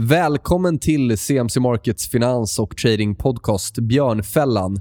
Välkommen till CMC Markets finans och trading podcast Björnfällan.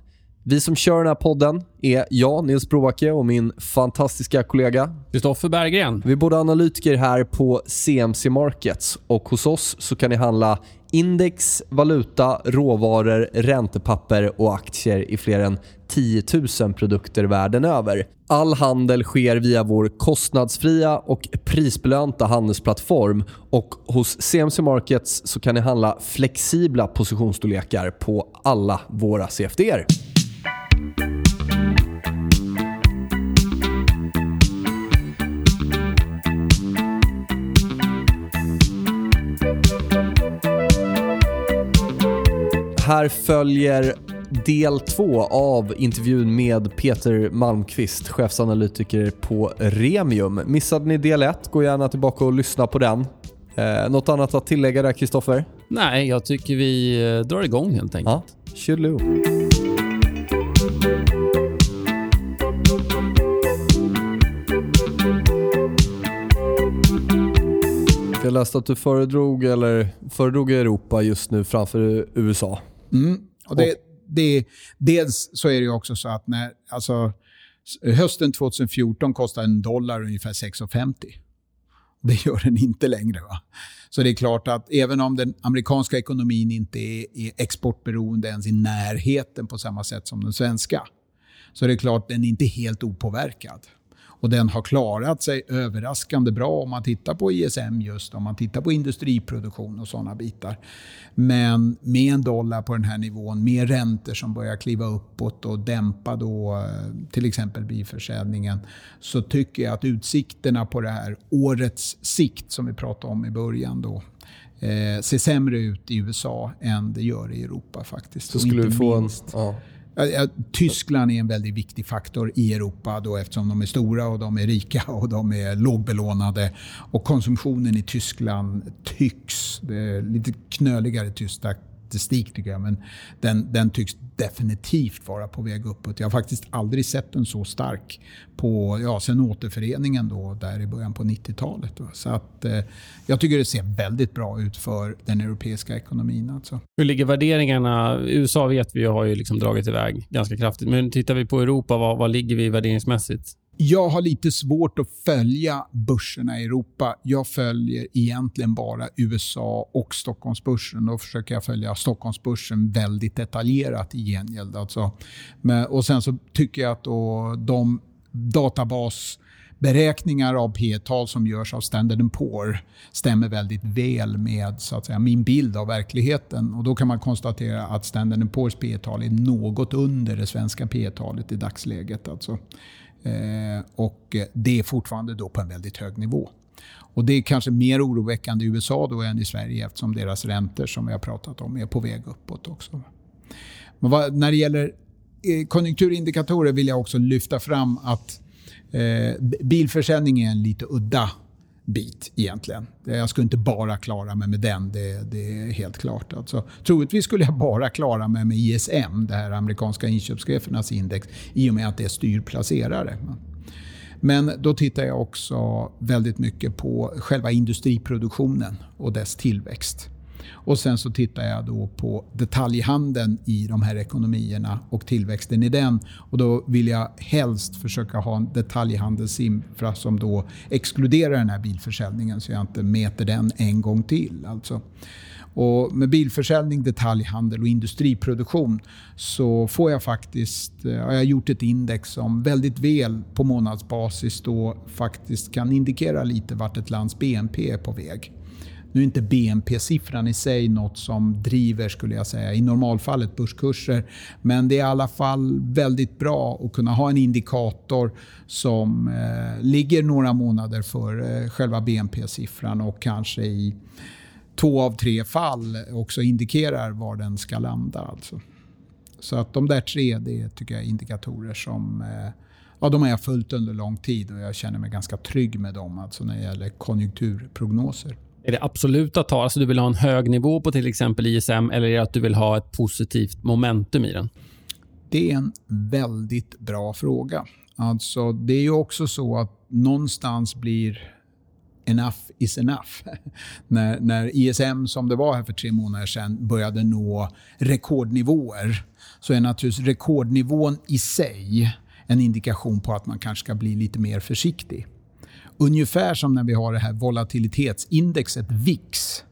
Vi som kör den här podden är jag, Nils Brovacke och min fantastiska kollega Kristoffer Berggren. Vi är båda analytiker här på CMC Markets och hos oss så kan ni handla index, valuta, råvaror, räntepapper och aktier i fler än 10 000 produkter världen över. All handel sker via vår kostnadsfria och prisbelönta handelsplattform och hos CMC Markets så kan ni handla flexibla positionsstorlekar på alla våra CFDer. Här följer del två av intervjun med Peter Malmqvist, chefsanalytiker på Remium. Missade ni del ett, gå gärna tillbaka och lyssna på den. Eh, något annat att tillägga där, Kristoffer? Nej, jag tycker vi eh, drar igång helt enkelt. Ja, tjollo. Jag läste att du föredrog, eller föredrog Europa just nu framför USA. Mm. Och det, det, dels så är det också så att när, alltså, hösten 2014 kostade en dollar ungefär 6,50. Det gör den inte längre. Va? Så det är klart att även om den amerikanska ekonomin inte är, är exportberoende ens i närheten på samma sätt som den svenska, så är det klart att den är inte helt opåverkad. Och den har klarat sig överraskande bra om man tittar på ISM just, om man tittar på industriproduktion och sådana bitar. Men med en dollar på den här nivån, med räntor som börjar kliva uppåt och dämpa då eh, till exempel bilförsäljningen, så tycker jag att utsikterna på det här årets sikt som vi pratade om i början då, eh, ser sämre ut i USA än det gör i Europa faktiskt. Så skulle vi få en... Ja. Tyskland är en väldigt viktig faktor i Europa då eftersom de är stora och de är rika och de är lågbelånade. Och konsumtionen i Tyskland tycks, det är lite knöligare tyska statistik tycker jag, men den, den tycks definitivt vara på väg uppåt. Jag har faktiskt aldrig sett den så stark på, ja, sen återföreningen då, där i början på 90-talet. Så att, eh, jag tycker det ser väldigt bra ut för den europeiska ekonomin. Alltså. Hur ligger värderingarna? USA vet vi har ju liksom dragit iväg ganska kraftigt. Men tittar vi på Europa, vad, vad ligger vi värderingsmässigt? Jag har lite svårt att följa börserna i Europa. Jag följer egentligen bara USA och Stockholmsbörsen. Då försöker jag följa Stockholmsbörsen väldigt detaljerat i gengäld. Alltså. Men, och sen så tycker jag att då de databasberäkningar av P tal som görs av Standard Poor stämmer väldigt väl med så att säga, min bild av verkligheten. Och Då kan man konstatera att Standard Poors P tal är något under det svenska P talet i dagsläget. Alltså. Eh, och det är fortfarande då på en väldigt hög nivå. Och Det är kanske mer oroväckande i USA då än i Sverige eftersom deras räntor som vi har pratat om är på väg uppåt också. Men vad, när det gäller eh, konjunkturindikatorer vill jag också lyfta fram att eh, bilförsäljning är en lite udda bit egentligen. Jag skulle inte bara klara mig med den, det, det är helt klart. Alltså, troligtvis skulle jag bara klara mig med ISM, det här amerikanska inköpschefernas index, i och med att det styr placerare. Men då tittar jag också väldigt mycket på själva industriproduktionen och dess tillväxt. Och Sen så tittar jag då på detaljhandeln i de här ekonomierna och tillväxten i den. Och Då vill jag helst försöka ha en detaljhandelsinfra som då exkluderar den här bilförsäljningen så jag inte mäter den en gång till. Alltså. Och med bilförsäljning, detaljhandel och industriproduktion så får jag faktiskt, eh, har jag gjort ett index som väldigt väl på månadsbasis då faktiskt kan indikera lite vart ett lands BNP är på väg. Nu är inte BNP-siffran i sig något som driver, skulle jag säga, i normalfallet börskurser. Men det är i alla fall väldigt bra att kunna ha en indikator som eh, ligger några månader för eh, själva BNP-siffran och kanske i två av tre fall också indikerar var den ska landa. Alltså. Så att de där tre det tycker jag är indikatorer som eh, ja, de har jag följt under lång tid och jag känner mig ganska trygg med dem alltså när det gäller konjunkturprognoser. Är det absoluta tal? Alltså du vill ha en hög nivå på till exempel ISM eller är det att du vill ha ett positivt momentum i den? Det är en väldigt bra fråga. Alltså, det är ju också så att någonstans blir enough is enough. när, när ISM, som det var här för tre månader sedan, började nå rekordnivåer så är naturligtvis rekordnivån i sig en indikation på att man kanske ska bli lite mer försiktig. Ungefär som när vi har det här volatilitetsindexet VIX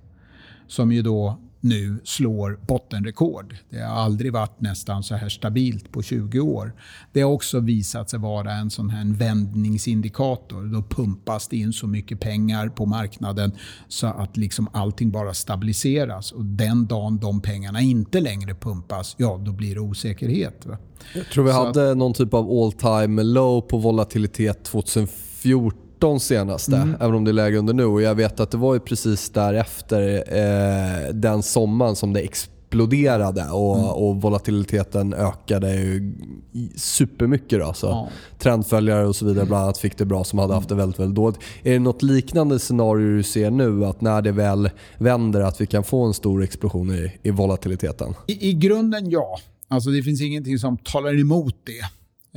som ju då nu slår bottenrekord. Det har aldrig varit nästan så här stabilt på 20 år. Det har också visat sig vara en sån här vändningsindikator. Då pumpas det in så mycket pengar på marknaden så att liksom allting bara stabiliseras. Och Den dagen de pengarna inte längre pumpas, ja då blir det osäkerhet. Va? Jag tror vi så hade att, någon typ av all time low på volatilitet 2014 14 senaste, mm. även om det är lägre under nu. Och jag vet att det var ju precis därefter eh, den sommaren som det exploderade och, mm. och volatiliteten ökade ju supermycket. Då, så. Ja. Trendföljare och så vidare bland annat fick det bra som hade haft det väldigt, väldigt dåligt. Är det något liknande scenario du ser nu? Att när det väl vänder att vi kan få en stor explosion i, i volatiliteten? I, I grunden ja. Alltså det finns ingenting som talar emot det.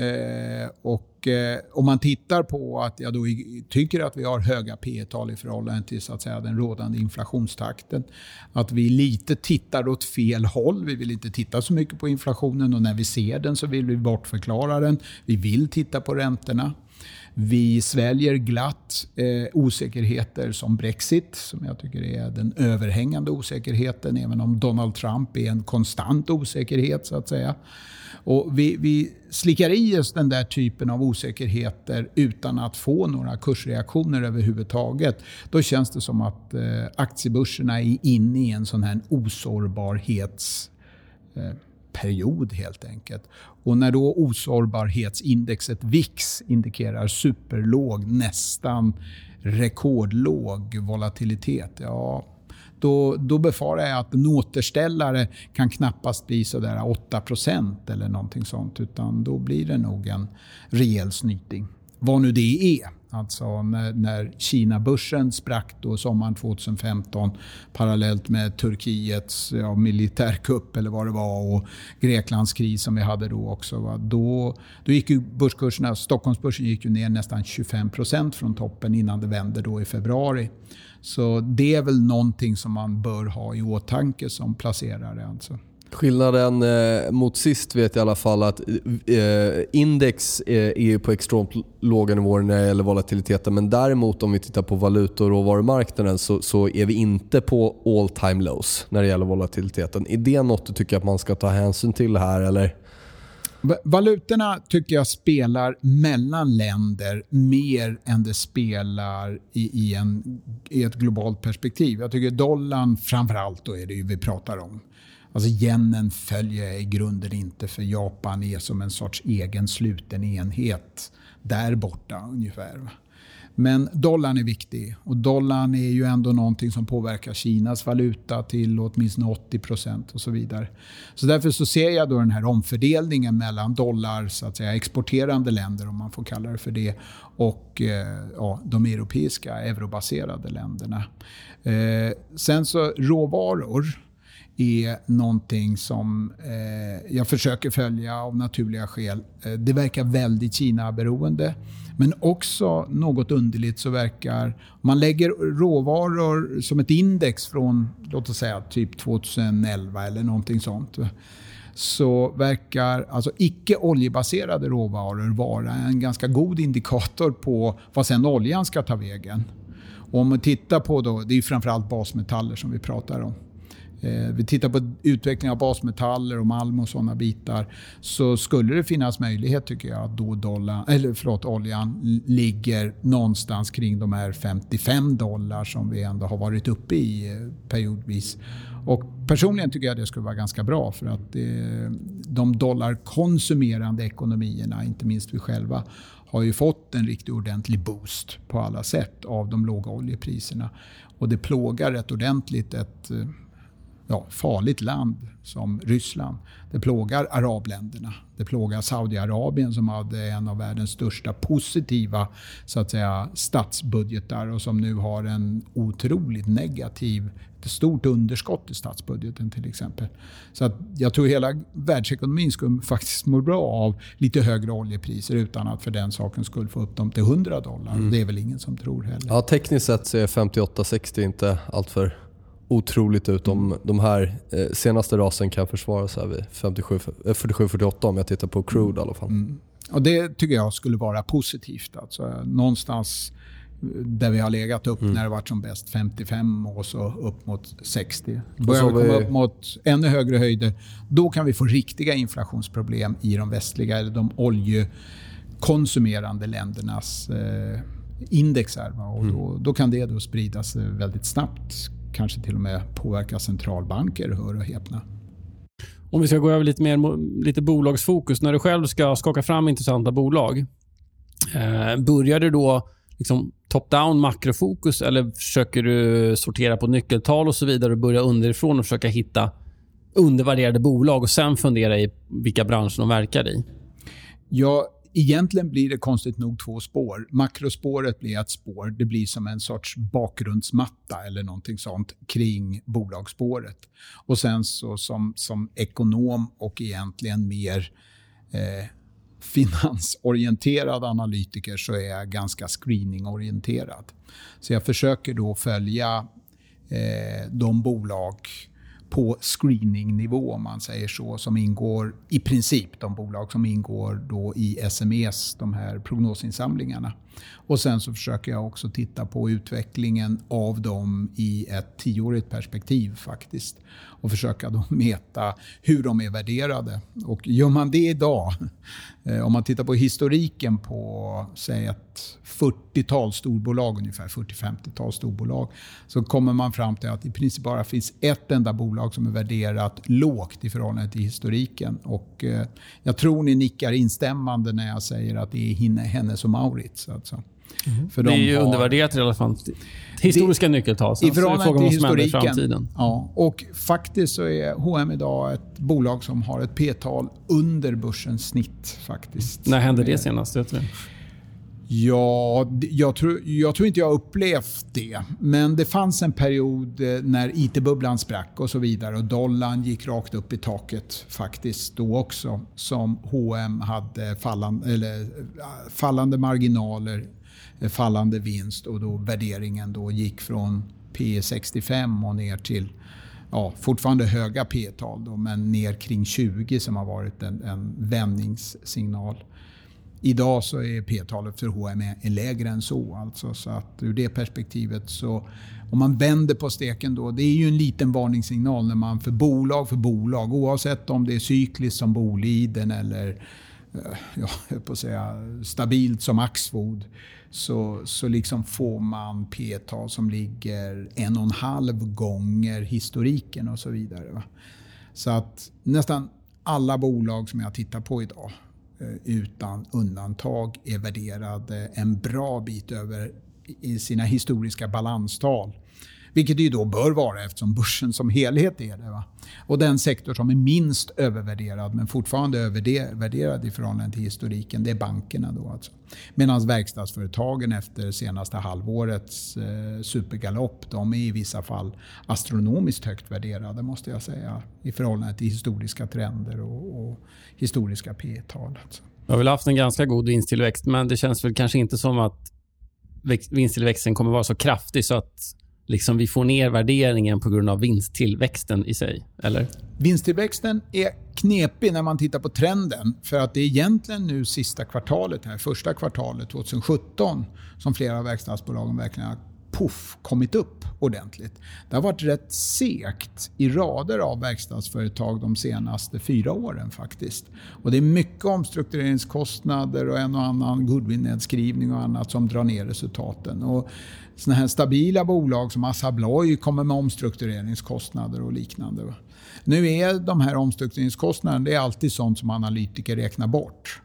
Eh, och eh, om man tittar på att jag då tycker att vi har höga P tal i förhållande till så att säga, den rådande inflationstakten. Att vi lite tittar åt fel håll. Vi vill inte titta så mycket på inflationen och när vi ser den så vill vi bortförklara den. Vi vill titta på räntorna. Vi sväljer glatt eh, osäkerheter som Brexit, som jag tycker är den överhängande osäkerheten, även om Donald Trump är en konstant osäkerhet. så att säga. Och vi, vi slickar i oss den där typen av osäkerheter utan att få några kursreaktioner överhuvudtaget. Då känns det som att eh, aktiebörserna är inne i en sån här osårbarhets... eh, period helt enkelt. Och när då osårbarhetsindexet VIX indikerar superlåg, nästan rekordlåg volatilitet, ja då, då befarar jag att en återställare kan knappast bli sådär 8% eller någonting sånt. Utan då blir det nog en rejäl snyting. Vad nu det är. Alltså när, när Kina-börsen sprack då sommaren 2015 parallellt med Turkiets ja, militärkupp eller vad det var och Greklands kris som vi hade då också. Va? Då, då gick ju börskurserna, Stockholmsbörsen gick ju ner nästan 25 procent från toppen innan det vände då i februari. Så det är väl någonting som man bör ha i åtanke som placerare. Alltså. Skillnaden eh, mot sist vet jag i alla fall att eh, index eh, är på extremt låga nivåer när det gäller volatiliteten. Men däremot om vi tittar på valuta och råvarumarknaden så, så är vi inte på all time lows när det gäller volatiliteten. Är det något du tycker att man ska ta hänsyn till här? Eller? Valutorna tycker jag spelar mellan länder mer än det spelar i, i, en, i ett globalt perspektiv. Jag tycker dollarn framförallt då är det ju vi pratar om. Alltså yenen följer jag i grunden inte för Japan är som en sorts egen sluten enhet där borta ungefär. Men dollarn är viktig och dollarn är ju ändå någonting som påverkar Kinas valuta till åtminstone 80 procent och så vidare. Så därför så ser jag då den här omfördelningen mellan dollar, så att säga, exporterande länder om man får kalla det för det, och eh, ja, de europeiska eurobaserade länderna. Eh, sen så råvaror är någonting som eh, jag försöker följa av naturliga skäl. Eh, det verkar väldigt Kina-beroende. Men också något underligt så verkar... Om man lägger råvaror som ett index från låt oss säga typ 2011 eller någonting sånt så verkar alltså icke oljebaserade råvaror vara en ganska god indikator på vad sen oljan ska ta vägen. Och om man tittar på då, det är framförallt basmetaller som vi pratar om. Eh, vi tittar på utveckling av basmetaller och malm och sådana bitar. Så skulle det finnas möjlighet tycker jag att då dollar, eller förlåt, oljan ligger någonstans kring de här 55 dollar som vi ändå har varit uppe i eh, periodvis. Och personligen tycker jag det skulle vara ganska bra för att eh, de dollarkonsumerande ekonomierna, inte minst vi själva, har ju fått en riktigt ordentlig boost på alla sätt av de låga oljepriserna. Och det plågar rätt ordentligt ett ja, farligt land som Ryssland. Det plågar arabländerna. Det plågar Saudiarabien som hade en av världens största positiva så att säga, statsbudgetar och som nu har en otroligt negativ, ett stort underskott i statsbudgeten till exempel. Så att jag tror hela världsekonomin skulle faktiskt må bra av lite högre oljepriser utan att för den saken skulle få upp dem till 100 dollar. Mm. Det är väl ingen som tror heller. Ja, tekniskt sett så är 58-60 inte alltför otroligt ut om mm. de här eh, senaste rasen kan försvara sig vid 47-48 eh, om jag tittar på crude i alla fall. Mm. Och det tycker jag skulle vara positivt. Alltså, någonstans där vi har legat upp mm. när det varit som bäst, 55 och så upp mot 60. Börjar vi komma upp mot ännu högre höjder, då kan vi få riktiga inflationsproblem i de västliga eller de oljekonsumerande ländernas eh, indexar. Och mm. då, då, kan det då spridas väldigt snabbt kanske till och med påverka centralbanker, hör och häpna. Om vi ska gå över lite mer lite bolagsfokus. När du själv ska skaka fram intressanta bolag, eh, börjar du då liksom top-down makrofokus eller försöker du sortera på nyckeltal och så vidare och börja underifrån och försöka hitta undervärderade bolag och sen fundera i vilka branscher de verkar i? Jag Egentligen blir det konstigt nog två spår. Makrospåret blir ett spår. Det blir som en sorts bakgrundsmatta eller någonting sånt kring bolagsspåret. Och sen så som, som ekonom och egentligen mer eh, finansorienterad analytiker så är jag ganska screeningorienterad. Så jag försöker då följa eh, de bolag på screeningnivå om man säger så, som ingår i princip de bolag som ingår då i SMEs, de här prognosinsamlingarna. Och sen så försöker jag också titta på utvecklingen av dem i ett tioårigt perspektiv faktiskt. Och försöka då mäta hur de är värderade. Och gör man det idag, eh, om man tittar på historiken på säg ett 40-tal storbolag, ungefär 40-50-tal storbolag, så kommer man fram till att det i princip bara finns ett enda bolag som är värderat lågt i förhållande till historiken. Och eh, jag tror ni nickar instämmande när jag säger att det är Hennes och Maurits. Alltså. Mm. För det är ju har, undervärderat i alla fall. Historiska det, nyckeltal. I förhållande till historiken. Framtiden. Ja, och faktiskt så är H&M idag ett bolag som har ett P-tal under börsens snitt. faktiskt. När hände det senast? Vet du? Ja, jag tror, jag tror inte jag upplevt det. Men det fanns en period eh, när IT-bubblan sprack och så vidare och dollarn gick rakt upp i taket faktiskt då också. Som H&M hade fallande, eller, eh, fallande marginaler, eh, fallande vinst och då värderingen då gick från P 65 och ner till ja, fortfarande höga P-tal men ner kring 20 som har varit en, en vändningssignal. Idag så är P-talet för H&M lägre än så. Alltså, så att ur det perspektivet så om man vänder på steken då, det är ju en liten varningssignal när man för bolag för bolag, oavsett om det är cykliskt som Boliden eller eh, ja, jag på att säga, stabilt som Axfood, så, så liksom får man P-tal som ligger en och en halv gånger historiken och så vidare. Va? Så att nästan alla bolag som jag tittar på idag Eh, utan undantag är värderade en bra bit över i sina historiska balanstal. Vilket det ju då bör vara eftersom börsen som helhet är det. Va? Och den sektor som är minst övervärderad men fortfarande övervärderad i förhållande till historiken, det är bankerna. Då alltså. Medan verkstadsföretagen efter senaste halvårets eh, supergalopp, de är i vissa fall astronomiskt högt värderade måste jag säga. I förhållande till historiska trender och, och historiska P tal alltså. Vi har väl haft en ganska god vinsttillväxt, men det känns väl kanske inte som att vinsttillväxten kommer vara så kraftig så att liksom vi får ner värderingen på grund av vinsttillväxten i sig? Eller? Vinsttillväxten är knepig när man tittar på trenden. För att det är egentligen nu sista kvartalet, här, första kvartalet 2017, som flera av verkstadsbolagen verkligen har puff, kommit upp ordentligt. Det har varit rätt sekt i rader av verkstadsföretag de senaste fyra åren faktiskt. Och det är mycket omstruktureringskostnader och en och annan goodwill-nedskrivning och annat som drar ner resultaten. Och såna här stabila bolag som Assa Abloy kommer med omstruktureringskostnader och liknande. Nu är de här omstruktureringskostnaderna det är alltid sånt som analytiker räknar bort.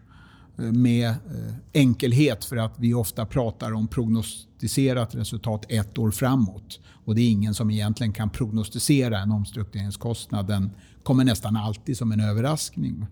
Eh, med eh, enkelhet för att vi ofta pratar om prognostiserat resultat ett år framåt. Och det är ingen som egentligen kan prognostisera en omstruktureringskostnad. Den kommer nästan alltid som en överraskning.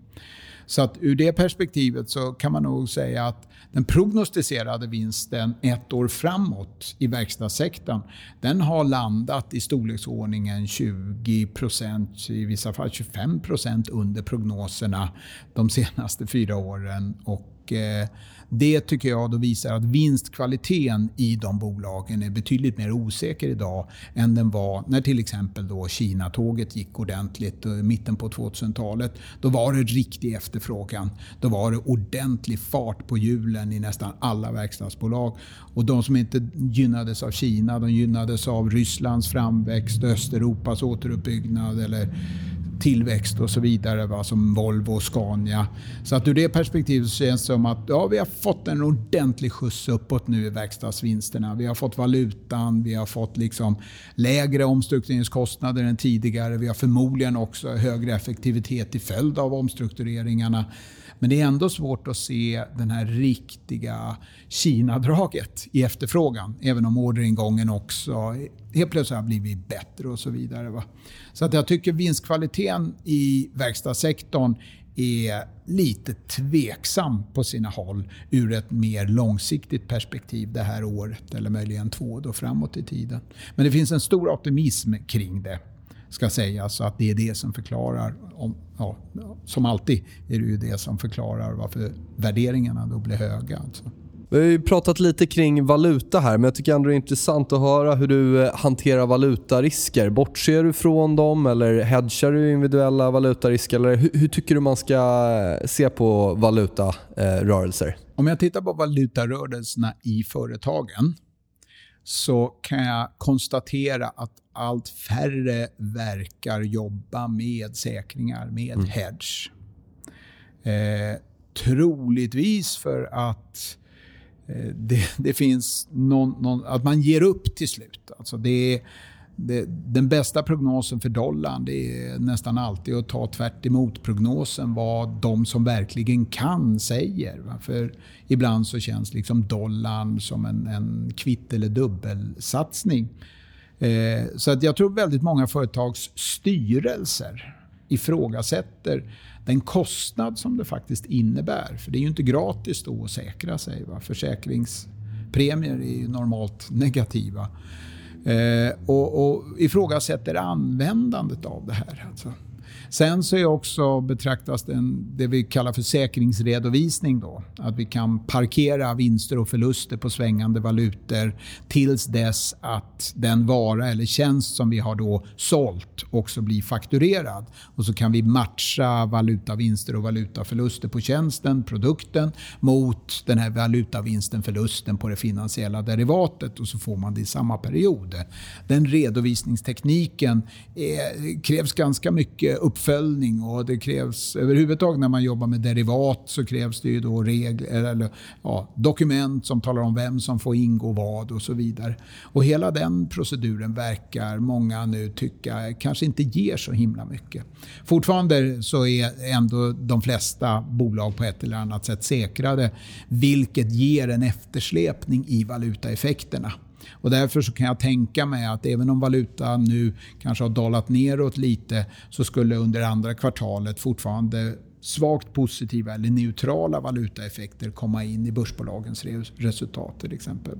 Så att ur det perspektivet så kan man nog säga att den prognostiserade vinsten ett år framåt i verkstadssektorn, den har landat i storleksordningen 20 procent, i vissa fall 25 procent under prognoserna de senaste fyra åren. Och, eh, det tycker jag då visar att vinstkvaliteten i de bolagen är betydligt mer osäker idag än den var när till exempel då Kina-tåget gick ordentligt i mitten på 2000-talet. Då var det riktig efterfrågan. Då var det ordentlig fart på hjulen i nästan alla verkstadsbolag. Och de som inte gynnades av Kina, de gynnades av Rysslands framväxt, Östeuropas återuppbyggnad eller tillväxt och så vidare, va, som Volvo och Scania. Så att ur det perspektivet så känns det som att ja, vi har fått en ordentlig skjuts uppåt nu i verkstadsvinsterna. Vi har fått valutan, vi har fått liksom lägre omstruktureringskostnader än tidigare. Vi har förmodligen också högre effektivitet till följd av omstruktureringarna. Men det är ändå svårt att se den här riktiga Kina-draget i efterfrågan. Även om orderingången också helt plötsligt har blivit bättre och så vidare. Va? Så att jag tycker vinstkvaliteten i verkstadssektorn är lite tveksam på sina håll ur ett mer långsiktigt perspektiv det här året eller möjligen två då framåt i tiden. Men det finns en stor optimism kring det ska sägas. Så att det är det som förklarar, om, ja, som alltid är det ju det som förklarar varför värderingarna då blir höga. Alltså. Vi har ju pratat lite kring valuta här, men jag tycker ändå det är intressant att höra hur du eh, hanterar valutarisker. Bortser du från dem eller hedgar du individuella valutarisker? Eller hur, hur tycker du man ska eh, se på valutarörelser? Om jag tittar på valutarörelserna i företagen så kan jag konstatera att allt färre verkar jobba med säkringar, med mm. hedge. Eh, troligtvis för att eh, det, det, finns någon, någon, att man ger upp till slut. Alltså det, det, den bästa prognosen för dollarn det är nästan alltid att ta tvärt prognosen vad de som verkligen kan säger. Va? För ibland så känns liksom dollarn som en, en kvitt eller dubbelsatsning. Eh, så att jag tror väldigt många företags styrelser ifrågasätter den kostnad som det faktiskt innebär. För det är ju inte gratis då att säkra sig. Va? Försäkringspremier är ju normalt negativa. Eh, och, och ifrågasätter användandet av det här. Alltså. Sen så är också betraktas den, det vi kallar för säkringsredovisning. Då. Att vi kan parkera vinster och förluster på svängande valutor tills dess att den vara eller tjänst som vi har då sålt också blir fakturerad. Och så kan vi matcha valutavinster och valutaförluster på tjänsten, produkten, mot den här valutavinsten, förlusten på det finansiella derivatet och så får man det i samma period. Den redovisningstekniken är, krävs ganska mycket uppföljning uppföljning och det krävs överhuvudtaget när man jobbar med derivat så krävs det ju då regler, eller, ja, dokument som talar om vem som får ingå vad och så vidare. Och hela den proceduren verkar många nu tycka kanske inte ger så himla mycket. Fortfarande så är ändå de flesta bolag på ett eller annat sätt säkrade vilket ger en eftersläpning i valutaeffekterna. Och därför så kan jag tänka mig att även om valutan nu kanske har dalat neråt lite så skulle under andra kvartalet fortfarande svagt positiva eller neutrala valutaeffekter komma in i börsbolagens resultat till exempel.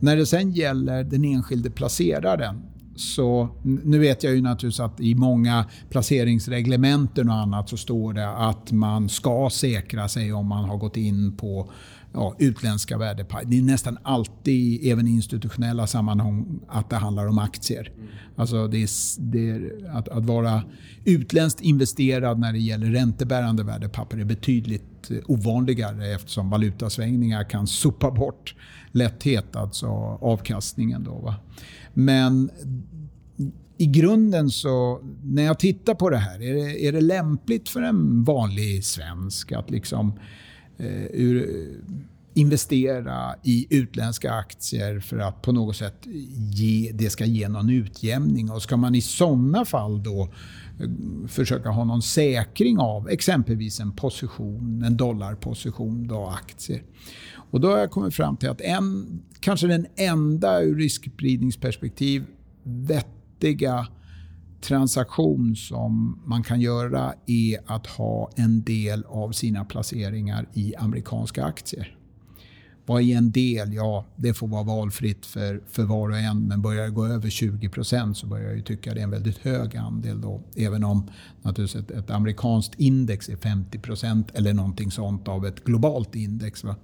När det sen gäller den enskilde placeraren så nu vet jag ju naturligtvis att i många placeringsreglementen och annat så står det att man ska säkra sig om man har gått in på ja, utländska värdepapper. Det är nästan alltid, även i institutionella sammanhang, att det handlar om aktier. Mm. Alltså det är, det är att, att, vara utländskt investerad när det gäller räntebärande värdepapper är betydligt ovanligare eftersom valutasvängningar kan sopa bort lätthet, alltså avkastningen. Då, va? Men i grunden så, när jag tittar på det här, är det, är det lämpligt för en vanlig svensk att liksom eh, Eh, ur eh, investera i utländska aktier för att på något sätt ge, det ska ge någon utjämning. Och ska man i sådana fall då eh, försöka ha någon säkring av exempelvis en position, en dollarposition, då aktier. Och då har jag kommit fram till att en, kanske den enda ur riskspridningsperspektiv vettiga transaktion som man kan göra är att ha en del av sina placeringar i amerikanska aktier. Vad är en del? Ja, det får vara valfritt för, för var och en. Men börjar det gå över 20 procent så börjar jag tycka det är en väldigt hög andel. Då, även om naturligtvis ett, ett amerikanskt index är 50 procent eller någonting sånt av ett globalt index. Va?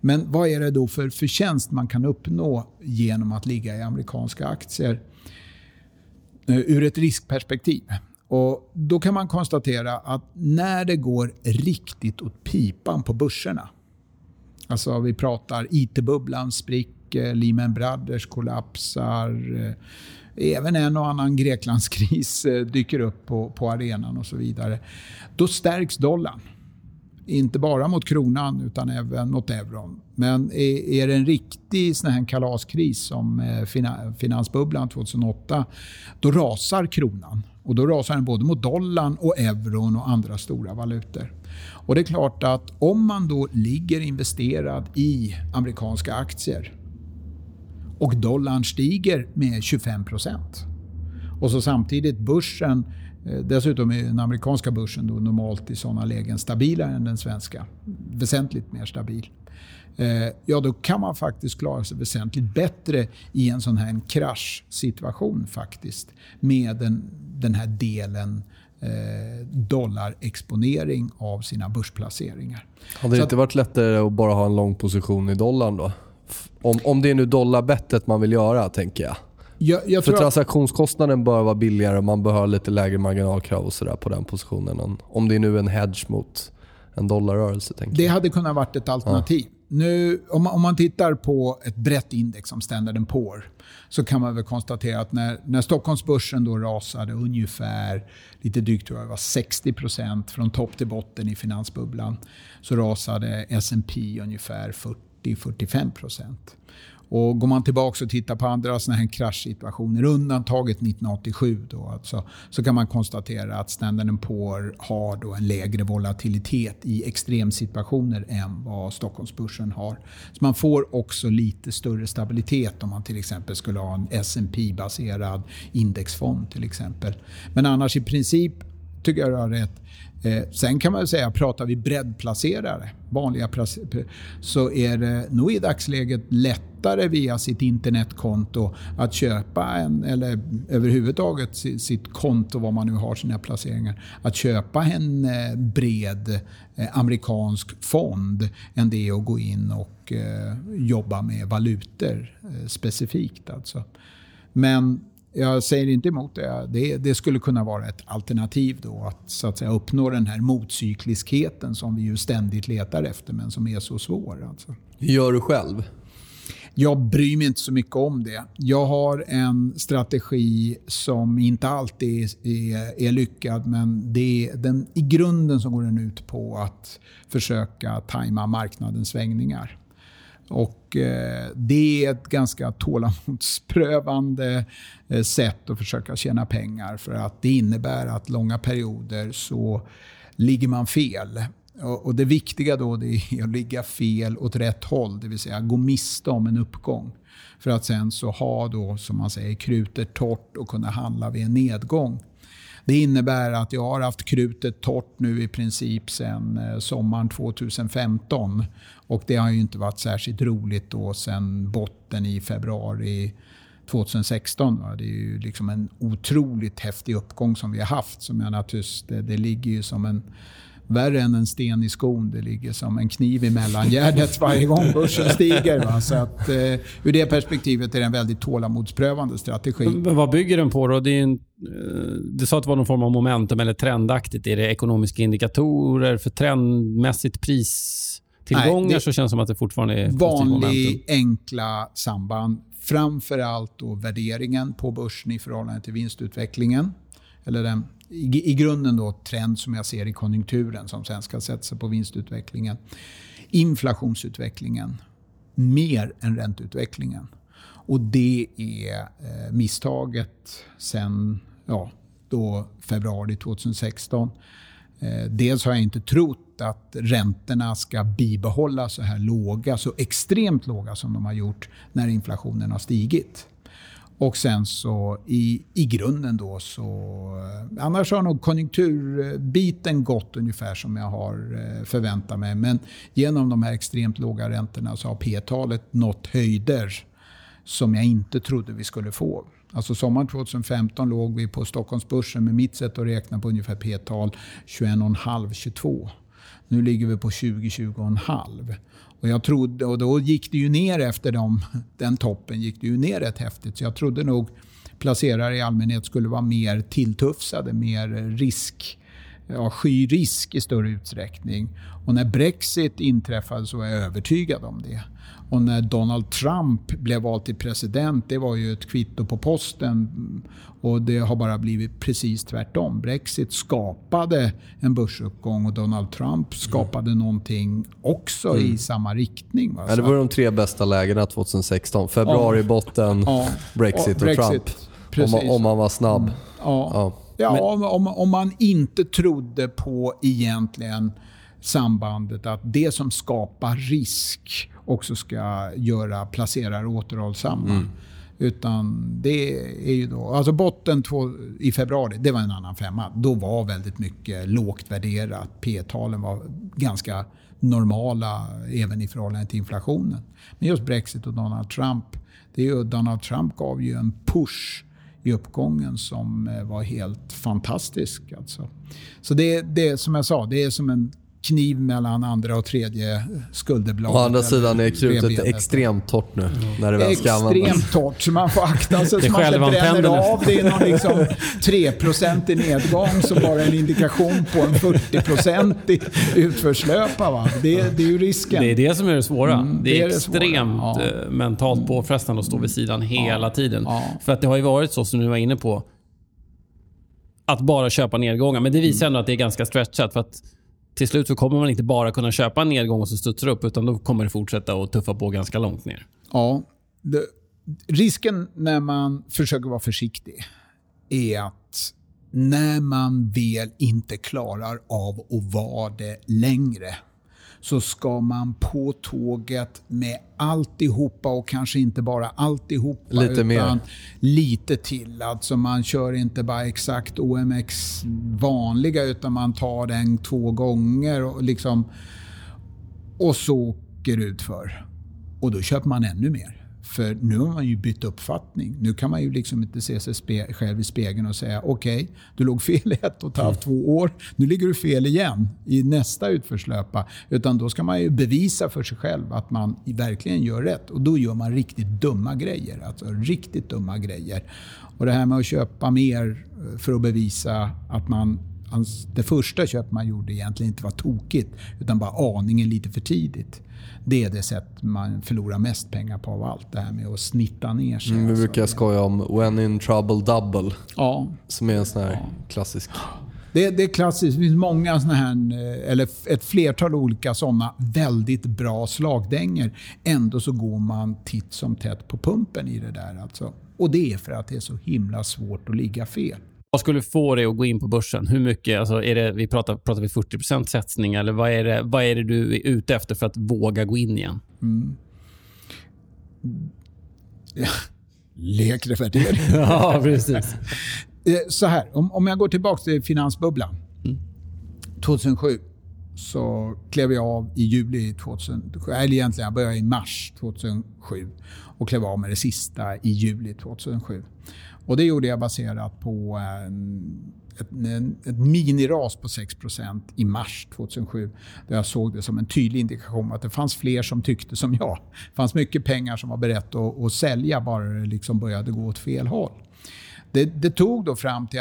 Men vad är det då för förtjänst man kan uppnå genom att ligga i amerikanska aktier? Eh, ur ett riskperspektiv. Och då kan man konstatera att när det går riktigt åt pipan på börserna, alltså vi pratar IT-bubblan spricker, Lehman Brothers kollapsar, eh, även en och annan Greklandskris eh, dyker upp på, på arenan och så vidare. Då stärks dollarn. Inte bara mot kronan utan även mot euron. Men är, är det en riktig sån här kalaskris som eh, finansbubblan 2008, då rasar kronan. Och då rasar den både mot dollarn och euron och andra stora valutor. Och det är klart att om man då ligger investerad i amerikanska aktier och dollarn stiger med 25% och så samtidigt börsen dessutom är den amerikanska börsen då normalt i sådana lägen stabilare än den svenska. Väsentligt mer stabil. Eh, ja, då kan man faktiskt klara sig väsentligt bättre i en sån här kraschsituation faktiskt. Med den, den här delen eh, dollarexponering av sina börsplaceringar. Hade det inte varit lättare att bara ha en lång position i dollarn då? Om, om det är nu dollarbettet man vill göra, tänker jag. Jag, jag För transaktionskostnaden bör vara billigare och man bör ha lite lägre marginalkrav och sådär på den positionen. Om det är nu en hedge mot en dollarrörelse. Det hade kunnat vara ett alternativ. Ja. Nu, om, man, om man tittar på ett brett index som Standard Poor så kan man väl konstatera att när, när Stockholmsbörsen då rasade ungefär lite drygt tror jag, var 60% från topp till botten i finansbubblan så rasade S&P ungefär 40-45 och går man tillbaka och tittar på andra såna här kraschsituationer, undantaget 1987, då, alltså, så kan man konstatera att Standard Poor har då en lägre volatilitet i extremsituationer än vad Stockholmsbörsen har. Så man får också lite större stabilitet om man till exempel skulle ha en S&P baserad indexfond. till exempel. Men annars i princip tycker jag du har rätt. Eh, sen kan man säga, pratar vi breddplacerare, vanliga så är det nog i dagsläget lättare via sitt internetkonto att köpa en, eller överhuvudtaget sitt konto, var man nu har sina placeringar, att köpa en eh, bred eh, amerikansk fond än det är att gå in och eh, jobba med valutor eh, specifikt. Alltså. Men jag säger inte emot det. det. det. skulle kunna vara ett alternativ då att, så att säga, uppnå den här motcykliskheten som vi ju ständigt letar efter men som är så svår. Alltså. Hur gör du själv? Jag bryr mig inte så mycket om det. Jag har en strategi som inte alltid är, är, är lyckad men det, den, i grunden så går den ut på att försöka tajma marknadens svängningar. Och eh, det är ett ganska tålamodsprövande eh, sätt att försöka tjäna pengar för att det innebär att långa perioder så ligger man fel. Och det viktiga då det är att ligga fel åt rätt håll, det vill säga gå miste om en uppgång. För att sen så ha då, som man säger, krutet torrt och kunna handla vid en nedgång. Det innebär att jag har haft krutet torrt nu i princip sedan eh, sommaren 2015. Och det har ju inte varit särskilt roligt då sedan botten i februari 2016. Det är ju liksom en otroligt häftig uppgång som vi har haft. Som jag naturligtvis, det, det ligger ju som en värre än en sten i skon. Det ligger som en kniv i mellangärdet varje gång börsen stiger. Va? Så att, eh, ur det perspektivet är det en väldigt tålamodsprövande strategi. Men vad bygger den på då? Det är en, eh, du sa att det var någon form av momentum eller trendaktigt. Är det ekonomiska indikatorer för trendmässigt pristillgångar Nej, så känns det som att det fortfarande är Vanlig enkla samband. Framförallt då värderingen på börsen i förhållande till vinstutvecklingen. Eller den i, i grunden då trend som jag ser i konjunkturen som sen ska sätta sig på vinstutvecklingen. inflationsutvecklingen mer än ränteutvecklingen. Och det är eh, misstaget sen ja, då februari 2016. Eh, dels har jag inte trott att räntorna ska bibehållas så här låga, så extremt låga som de har gjort när inflationen har stigit. Och sen så i, i grunden då så... Eh, annars har nog konjunkturbiten gått ungefär som jag har eh, förväntat mig. Men genom de här extremt låga räntorna så har P-talet nått höjder som jag inte trodde vi skulle få. Alltså sommaren 2015 låg vi på Stockholmsbörsen med mitt sätt att räkna på ungefär P-tal 21,5-22. Nu ligger vi på 20-20,5. Och, jag trodde, och då gick det ju ner efter dem, den toppen gick det ju ner rätt häftigt. Så jag trodde nog placerare i allmänhet skulle vara mer tilltufsade, mer risk, ja, sky risk i större utsträckning. Och när Brexit inträffade så var jag övertygad om det. Och när Donald Trump blev vald till president, det var ju ett kvitto på posten. Och det har bara blivit precis tvärtom. Brexit skapade en börsuppgång och Donald Trump skapade mm. någonting också mm. i samma riktning. Ja, det var de tre bästa lägena 2016. Februari botten, ja. Brexit, och Brexit. Trump. Om, om man var snabb. Mm. Ja, ja. ja Men... om, om man inte trodde på egentligen sambandet att det som skapar risk också ska göra placerare återhållsamma. Mm. Utan det är ju då... Alltså botten två, i februari, det var en annan femma. Då var väldigt mycket lågt värderat. P-talen var ganska normala även i förhållande till inflationen. Men just Brexit och Donald Trump. Det är ju, Donald Trump gav ju en push i uppgången som eh, var helt fantastisk. Alltså. Så det, det som jag sa, det är som en kniv mellan andra och tredje skulderbladet. Å andra sidan är krutet extremt torrt nu. När det väl ska extremt torrt, så man får akta sig så man inte bränner av. Det är någon liksom 3% i nedgång som bara är en indikation på en 40% utförslöpa. Det, det är ju risken. Det är det som är det svåra. Mm, det, är det är extremt ja. Eh, mentalt påfrestande att stå vid sidan hela ja. tiden. Ja. För att det har ju varit så, som du var inne på, att bara köpa nedgångar. Men det visar ändå att det är ganska stretchat. För att till slut så kommer man inte bara kunna köpa en nedgång och så studsar upp, utan då kommer det fortsätta att tuffa på ganska långt ner. Ja. Det, risken när man försöker vara försiktig är att när man väl inte klarar av att vara det längre så ska man på tåget med alltihopa och kanske inte bara alltihopa lite utan mer. lite till. Alltså man kör inte bara exakt OMX vanliga utan man tar den två gånger och, liksom, och så åker ut för. Och då köper man ännu mer. För nu har man ju bytt uppfattning. Nu kan man ju liksom inte se sig själv i spegeln och säga okej, okay, du låg fel i ett och ett halvt, två år. Nu ligger du fel igen i nästa utförslöpa. Utan då ska man ju bevisa för sig själv att man verkligen gör rätt. Och då gör man riktigt dumma grejer. Alltså riktigt dumma grejer. Och det här med att köpa mer eh, för att bevisa att man det första köp man gjorde egentligen inte var tokigt, utan bara aningen lite för tidigt. Det är det sätt man förlorar mest pengar på av allt. Det här med att snitta ner sig. Mm, vi brukar alltså. skoja om “when in trouble double”. Ja. Som är en sån här ja. klassisk... Det, det, är klassiskt. Det finns många såna här, eh, eller ett flertal olika sådana väldigt bra slagdänger. Ändå så går man titt som tätt på pumpen i det där. Alltså. Och det är för att det är så himla svårt att ligga fel. Vad skulle få dig att gå in på börsen? Hur mycket? Alltså är det, vi pratar, pratar vi 40% satsning eller vad är, det, vad är det du är ute efter för att våga gå in igen? Mm. Ja. Lägre värdering. ja, precis. Eh, så här, om, om jag går tillbaka till finansbubblan. Mm. 2007 så klev jag av i juli 2007. Eller egentligen, jag började i mars 2007 och klev av med det sista i juli 2007. Och det gjorde jag baserat på en, ett, ett miniras på 6% i mars 2007. Där jag såg det som en tydlig indikation att det fanns fler som tyckte som jag. Det fanns mycket pengar som var berett att, att sälja bara det liksom började gå åt fel håll. Det, det, tog då fram till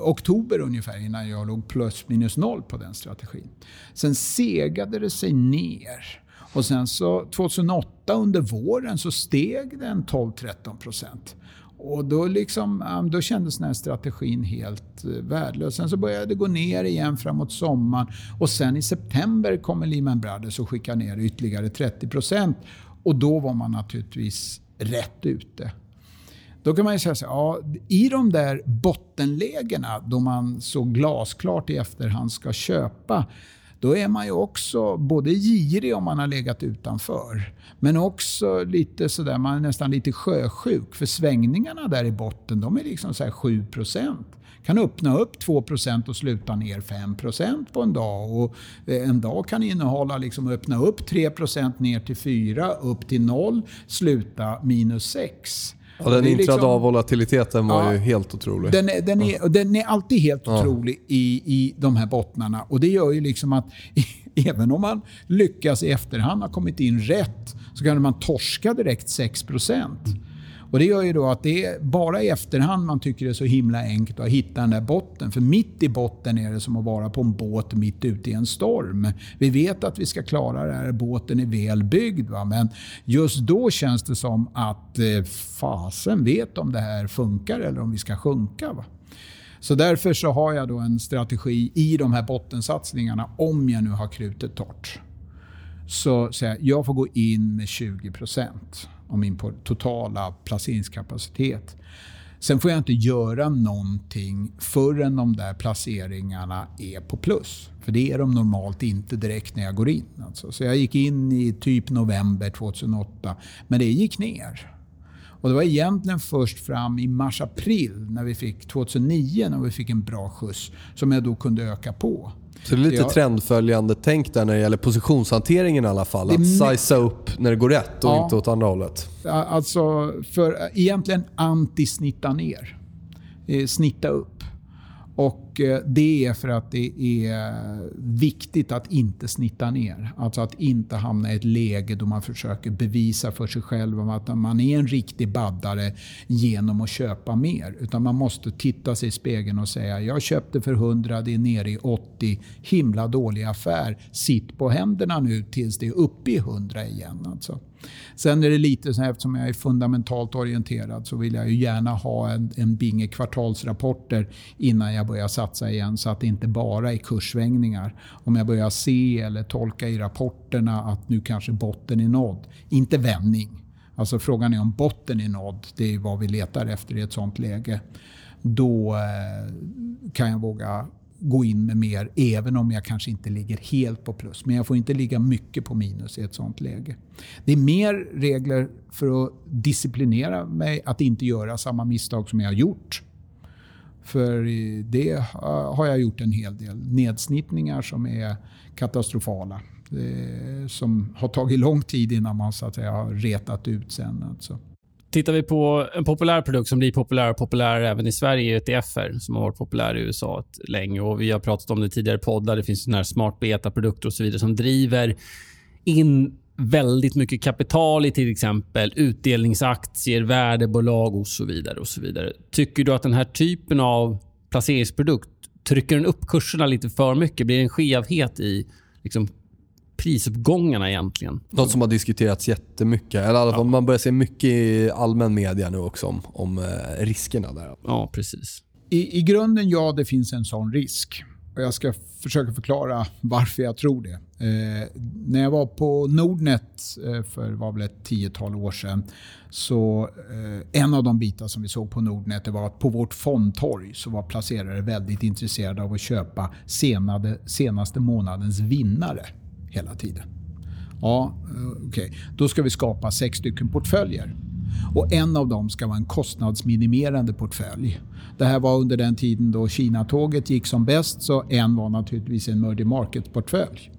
oktober ungefär innan jag låg plus minus noll på den strategin. Sen segade det sig ner. Och sen så 2008 under våren så steg den 12-13 procent. Och då, liksom, då kändes den här strategin helt eh, värdelös. Sen så började det gå ner igen framåt sommaren. Och sen i september kommer Lehman Brothers och skickar ner ytterligare 30 procent. Och då var man naturligtvis rätt ute. Då kan man ju säga så ja, i de där bottenlägena då man så glasklart i efterhand ska köpa, då är man ju också både girig om man har legat utanför, men också lite sådär, man är nästan lite sjösjuk. För svängningarna där i botten, de är liksom så 7% kan öppna upp 2 procent och sluta ner 5 procent på en dag. Och eh, en dag kan innehålla liksom öppna upp 3 procent, ner till 4, upp till 0, sluta minus 6. Ja, den intradag-volatiliteten liksom, var ju helt otrolig. Den är, den är, den är alltid helt otrolig i, i de här bottnarna. Och Det gör ju liksom att även om man lyckas i efterhand ha kommit in rätt så kan man torska direkt 6 och Det gör ju då att det är bara i efterhand man tycker det är så himla enkelt att hitta den där botten. För mitt i botten är det som att vara på en båt mitt ute i en storm. Vi vet att vi ska klara det här, båten är väl byggd. Va? Men just då känns det som att eh, fasen vet om det här funkar eller om vi ska sjunka. Va? Så därför så har jag då en strategi i de här bottensatsningarna, om jag nu har krutet torrt. Så säger jag, jag får gå in med 20 procent om min totala placeringskapacitet. Sen får jag inte göra någonting förrän de där placeringarna är på plus. För det är de normalt inte direkt när jag går in. Alltså. Så jag gick in i typ november 2008, men det gick ner. Och det var egentligen först fram i mars-april, när vi fick 2009, när vi fick en bra skjuts, som jag då kunde öka på. Så det är lite jag, trendföljande tänk där när det gäller positionshanteringen i alla fall. Att sizea upp när det går rätt och ja, inte åt andra hållet. Alltså, för egentligen anti-snitta ner. Eh, snitta upp. Och Eh, det är för att det är viktigt att inte snitta ner. Alltså att inte hamna i ett läge då man försöker bevisa för sig själv att man är en riktig baddare genom att köpa mer. Utan man måste titta sig i spegeln och säga jag köpte för 100, det är nere i 80. Himla dålig affär. Sitt på händerna nu tills det är uppe i 100 igen. Alltså. Sen är det lite så här, eftersom jag är fundamentalt orienterad så vill jag ju gärna ha en, en binge kvartalsrapporter innan jag börjar satsa satsa igen så att det inte bara är kurssvängningar. Om jag börjar se eller tolka i rapporterna att nu kanske botten är nådd. Inte vändning. Alltså frågan är om botten är nådd. Det är vad vi letar efter i ett sånt läge. Då eh, kan jag våga gå in med mer, även om jag kanske inte ligger helt på plus. Men jag får inte ligga mycket på minus i ett sånt läge. Det är mer regler för att disciplinera mig att inte göra samma misstag som jag har gjort. För det har jag gjort en hel del. Nedsnittningar som är katastrofala. Som har tagit lång tid innan man så att säga, har retat ut sen. Alltså. Tittar vi på en populär produkt som blir populär och populär även i Sverige, ETFer som har varit populär i USA länge. Och vi har pratat om det tidigare poddar. Det finns såna här smart beta-produkter och så vidare som driver in väldigt mycket kapital i till exempel utdelningsaktier, värdebolag och så vidare. och så vidare. Tycker du att den här typen av placeringsprodukt trycker den upp kurserna lite för mycket? Blir det en skevhet i liksom, prisuppgångarna egentligen. Något som har diskuterats jättemycket. Eller i alla fall, ja. Man börjar se mycket i allmän media nu också om, om eh, riskerna där. Ja, precis. I, I grunden, ja, det finns en sån risk. Och jag ska försöka förklara varför jag tror det. Eh, när jag var på Nordnet eh, för var väl ett tiotal år sedan så eh, en av de bitar som vi såg på Nordnet var att på vårt fondtorg så var placerare väldigt intresserade av att köpa senade, senaste månadens vinnare hela tiden. Ja, eh, okej. Okay. Då ska vi skapa sex stycken portföljer. Och En av dem ska vara en kostnadsminimerande portfölj. Det här var under den tiden då Kina-tåget gick som bäst, så en var naturligtvis en Murdy market-portfölj.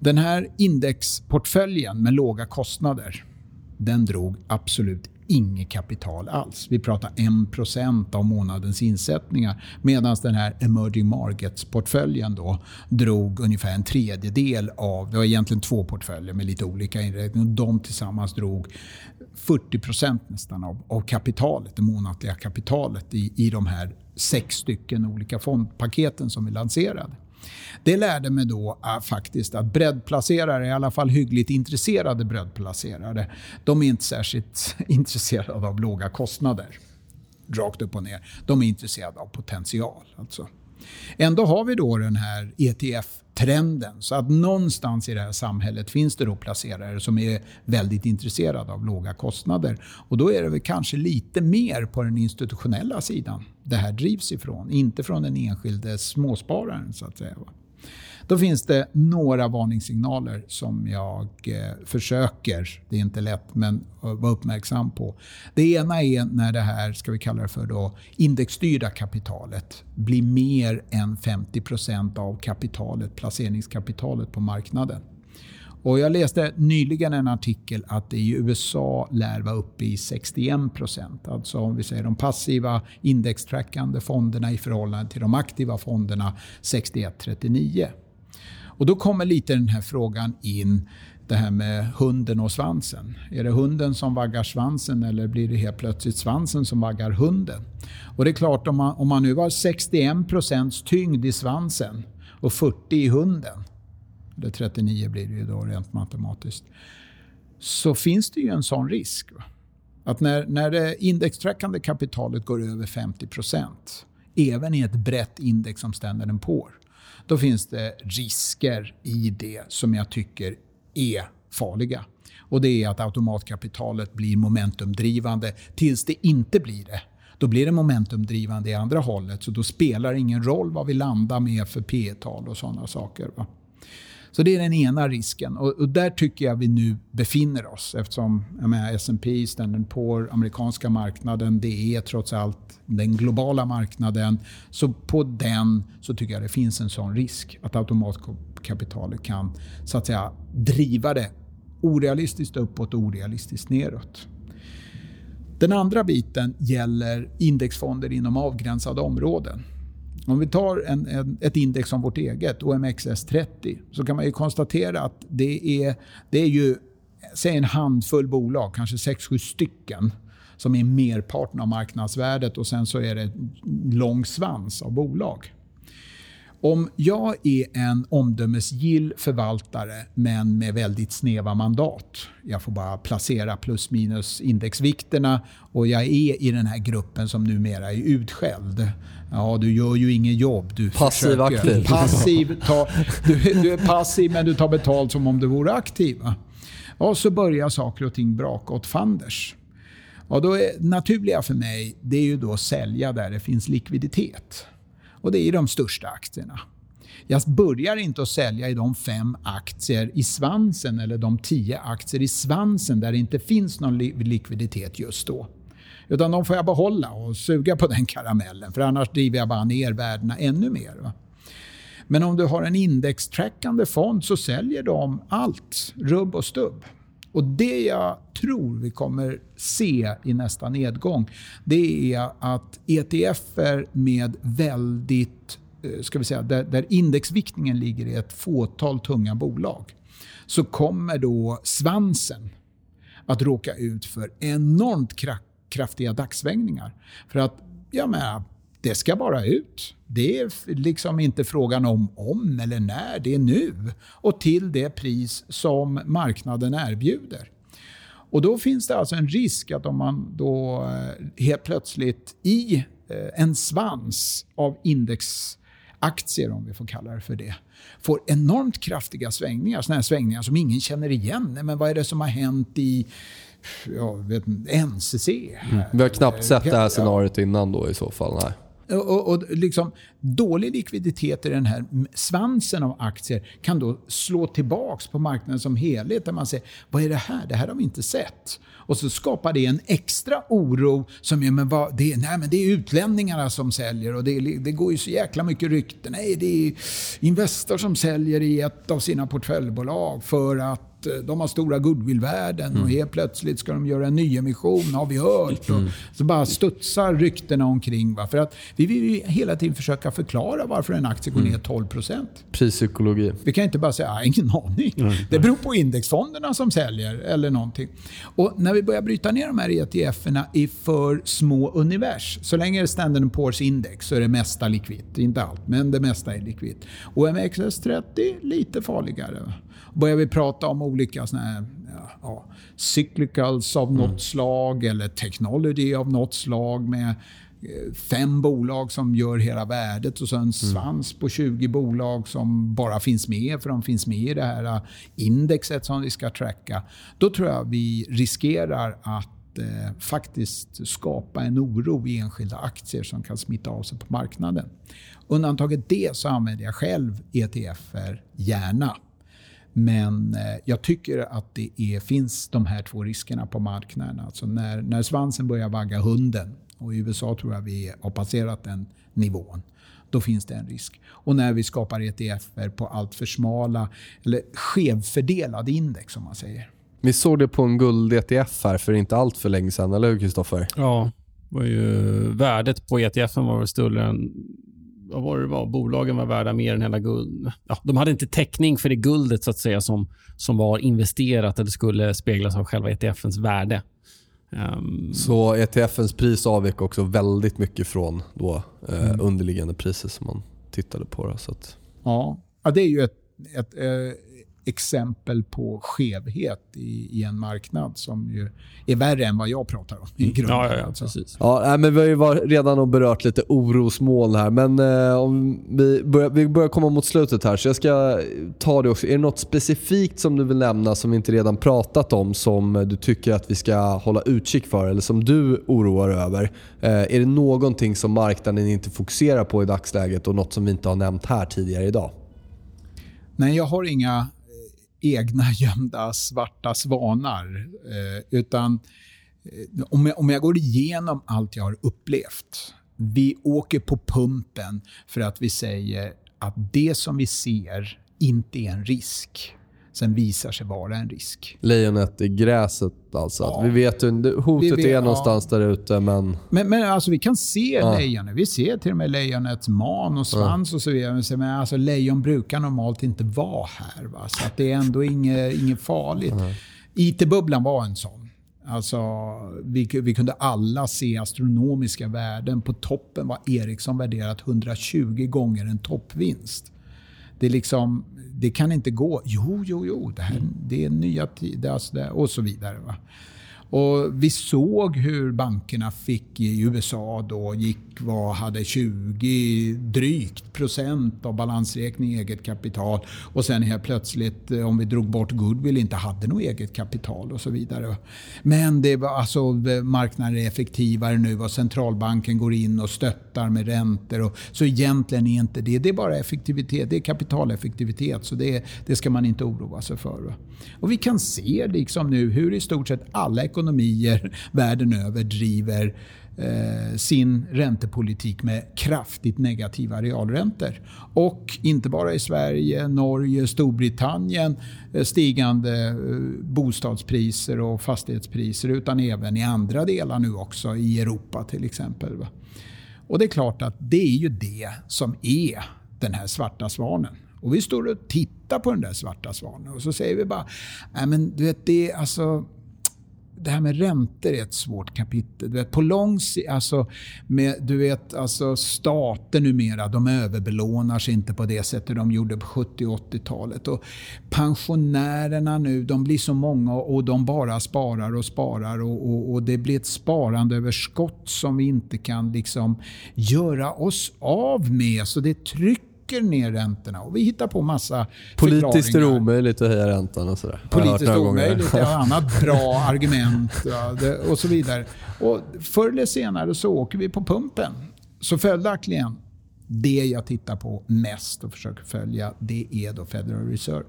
Den här indexportföljen med låga kostnader, den drog absolut inget kapital alls. Vi pratar 1% av månadens insättningar. Medan den här emerging markets-portföljen då drog ungefär en tredjedel av, det var egentligen två portföljer med lite olika inriktning. De tillsammans drog 40% nästan av, av kapitalet, det månatliga kapitalet i, i de här sex stycken olika fondpaketen som vi lanserade. Det lärde mig då uh, faktiskt att breddplacerare, i alla fall hyggligt intresserade breddplacerare, de är inte särskilt intresserade av låga kostnader. Rakt upp och ner. De är intresserade av potential. Alltså. Ändå har vi då den här ETF-trenden. Så att någonstans i det här samhället finns det då placerare som är väldigt intresserade av låga kostnader. Och då är det väl kanske lite mer på den institutionella sidan det här drivs ifrån. Inte från den enskilde småspararen så att säga. Då finns det några varningssignaler som jag eh, försöker, det är inte lätt, men eh, vara uppmärksam på. Det ena är när det här, ska vi kalla det för då, indexstyrda kapitalet blir mer än 50 procent av kapitalet, placeringskapitalet på marknaden. Och jag läste nyligen en artikel att det i USA lär vara uppe i 61 procent. Alltså om vi säger de passiva indextrackande fonderna i förhållande till de aktiva fonderna 61-39. Och då kommer lite den här frågan in, det här med hunden och svansen. Är det hunden som vaggar svansen eller blir det helt plötsligt svansen som vaggar hunden? Och det är klart, om man, om man nu har 61% tyngd i svansen och 40 i hunden, eller 39 blir det ju då rent matematiskt, så finns det ju en sån risk. Va? Att när, när det indextrackande kapitalet går över 50 procent, även i ett brett index som Standard Poor, då finns det risker i det som jag tycker är farliga. Och Det är att automatkapitalet blir momentumdrivande tills det inte blir det. Då blir det momentumdrivande i andra hållet. Så då spelar det ingen roll vad vi landar med för P tal och sådana saker. Va? Så det är den ena risken. Och, och, där tycker jag vi nu befinner oss eftersom S&P, Standard Poor, amerikanska marknaden, det är trots allt den globala marknaden. Så på den så tycker jag det finns en sån risk att automatkapitalet kan så att säga driva det orealistiskt uppåt och orealistiskt neråt. Den andra biten gäller indexfonder inom avgränsade områden. Om vi tar en, en, ett index som vårt eget, OMXS30, så kan man ju konstatera att det är, det är ju säg en handfull bolag, kanske 6-7 stycken, som är merparten av marknadsvärdet och sen så är det en lång svans av bolag. Om jag är en omdömesgill förvaltare men med väldigt snäva mandat. Jag får bara placera plus minus indexvikterna och jag är i den här gruppen som numera är utskälld. Ja, du gör ju inget jobb. Du passiv aktiv. Passiv, ta, du, du, är passiv men du tar betalt som om du vore aktiv. Och så börjar saker och ting braka åt fanders. Och då är naturliga för mig det är ju då att sälja där det finns likviditet. Och det är de största aktierna. Jag börjar inte att sälja i de fem aktier i svansen eller de tio aktier i svansen där det inte finns någon likviditet just då. Utan de får jag behålla och suga på den karamellen för annars driver jag bara ner värdena ännu mer. Va? Men om du har en indextrackande fond så säljer de allt, rubb och stubb. Och Det jag tror vi kommer se i nästa nedgång det är att ETFer med väldigt, eh, ska vi säga, där, där indexviktningen ligger i ett fåtal tunga bolag så kommer då svansen att råka ut för enormt kraftiga dagssvängningar. För att, jag menar, det ska bara ut. Det är liksom inte frågan om om eller när, det är nu. Och till det pris som marknaden erbjuder. Och Då finns det alltså en risk att om man då eh, helt plötsligt i eh, en svans av indexaktier, om vi får kalla det för det, får enormt kraftiga svängningar. Såna här svängningar som ingen känner igen. Men vad är det som har hänt i jag vet, NCC? Mm. Vi har knappt sett det här scenariot innan då i så fall. Nej. Och, och liksom, dålig likviditet i den här svansen av aktier kan då slå tillbaks på marknaden som helhet. Där man säger, vad är det här? Det här har vi inte sett. Och så skapar det en extra oro som är, men vad, det, är, nej, men det är utlänningarna som säljer och det, det går ju så jäkla mycket rykten. Nej, det är Investor som säljer i ett av sina portföljbolag för att att eh, de har stora goodwillvärden mm. och helt plötsligt ska de göra en nyemission, har vi hört. Mm. så bara studsar ryktena omkring. Va? För att vi vill ju hela tiden försöka förklara varför en aktie går ner 12%. Mm. Prispsykologi. Vi kan inte bara säga, att ingen aning. Mm. Det beror på indexfonderna som säljer eller någonting. Och när vi börjar bryta ner de här ETF-erna i för små univers, så länge det är Standard Poor's index så är det mesta likvitt. Inte allt, men det mesta är likvitt. OMXS30, lite farligare. Börjar vi prata om olika såna här, ja, cyclicals av mm. något slag eller technology av något slag med eh, fem bolag som gör hela värdet och så en mm. svans på 20 bolag som bara finns med för de finns med i det här eh, indexet som vi ska tracka. Då tror jag vi riskerar att eh, faktiskt skapa en oro i enskilda aktier som kan smitta av sig på marknaden. Undantaget det så använder jag själv ETFer gärna. Men eh, jag tycker att det är, finns de här två riskerna på marknaden. Alltså när, när svansen börjar vagga hunden, och i USA tror jag vi har passerat den nivån, då finns det en risk. Och när vi skapar ETFer på allt för smala, eller skevfördelade index om man säger. Vi såg det på en guld-ETF här för inte allt för länge sedan, eller hur Kristoffer? Ja, var ju, värdet på ETFen var väl större än vad var det var? Bolagen var värda mer än hela guld. Ja, de hade inte täckning för det guldet så att säga som, som var investerat eller skulle speglas av själva ETFens värde. Um, så ETFens pris avvek också väldigt mycket från då, eh, mm. underliggande priser som man tittade på. Då, så att... ja. ja, det är ju ett, ett, eh, exempel på skevhet i, i, en marknad som ju är värre än vad jag pratar om i mm. grunden. Ja, ja, ja, precis. Ja, men vi har ju redan berört lite orosmoln här, men eh, om vi, börjar, vi börjar komma mot slutet här, så jag ska ta det också. Är det något specifikt som du vill nämna som vi inte redan pratat om som du tycker att vi ska hålla utkik för eller som du oroar över? Eh, är det någonting som marknaden inte fokuserar på i dagsläget och något som vi inte har nämnt här tidigare idag? Nej, jag har inga egna gömda svarta svanar. Eh, utan eh, om jag, om jag går igenom allt jag har upplevt. Vi åker på pumpen för att vi säger att det som vi ser inte är en risk sen visar sig vara en risk. Lejonet i gräset alltså? Ja. Vi vet hotet vi vet, är någonstans ja. där ute men... Men, men alltså, vi kan se ja. lejonet. Vi ser till och med lejonets man och svans ja. och så vidare. Men alltså, lejon brukar normalt inte vara här. Va? Så att det är ändå inget, inget farligt. Mm. IT-bubblan var en sån. Alltså, vi, vi, kunde alla se astronomiska värden. På toppen var Ericsson värderat 120 gånger en toppvinst. Det, liksom, det kan inte gå. Jo, jo, jo, det, här, det är nya tider alltså och så vidare. Va? Och vi såg hur bankerna fick i USA då gick vad hade 20 drygt procent av balansräkning eget kapital och sen helt plötsligt eh, om vi drog bort goodwill inte hade något eget kapital och så vidare. Men det var alltså marknaden är effektivare nu och centralbanken går in och stöttar med räntor. Och, så egentligen är inte det, det är bara effektivitet, det är kapitaleffektivitet så det, det ska man inte oroa sig för. Och vi kan se liksom nu hur i stort sett alla ekonomier ekonomier världen över driver eh, sin räntepolitik med kraftigt negativa realräntor. Och inte bara i Sverige, Norge, Storbritannien eh, stigande eh, bostadspriser och fastighetspriser utan även i andra delar nu också, i Europa till exempel. Och det är klart att det är ju det som är den här svarta svanen. Och vi står och tittar på den där svarta svanen och så säger vi bara, nej men du vet, det är alltså det här med räntor är ett svårt kapitel. Du vet, på lång sikt, alltså, med, du vet, alltså stater numera, de överbelånar sig inte på det sättet de gjorde på 70 och 80-talet. Och pensionärerna nu, de blir så många och de bara sparar och sparar och, och, och det blir ett sparandeöverskott som vi inte kan liksom göra oss av med. Så det trycker trycker ner räntorna. Och vi hittar på massa Politiskt är det omöjligt att höja räntan och sådär. Politiskt omöjligt är ett annat bra argument och så vidare. Och förr eller senare så åker vi på pumpen. Så följaktligen, det jag tittar på mest och försöker följa, det är då Federal Reserve.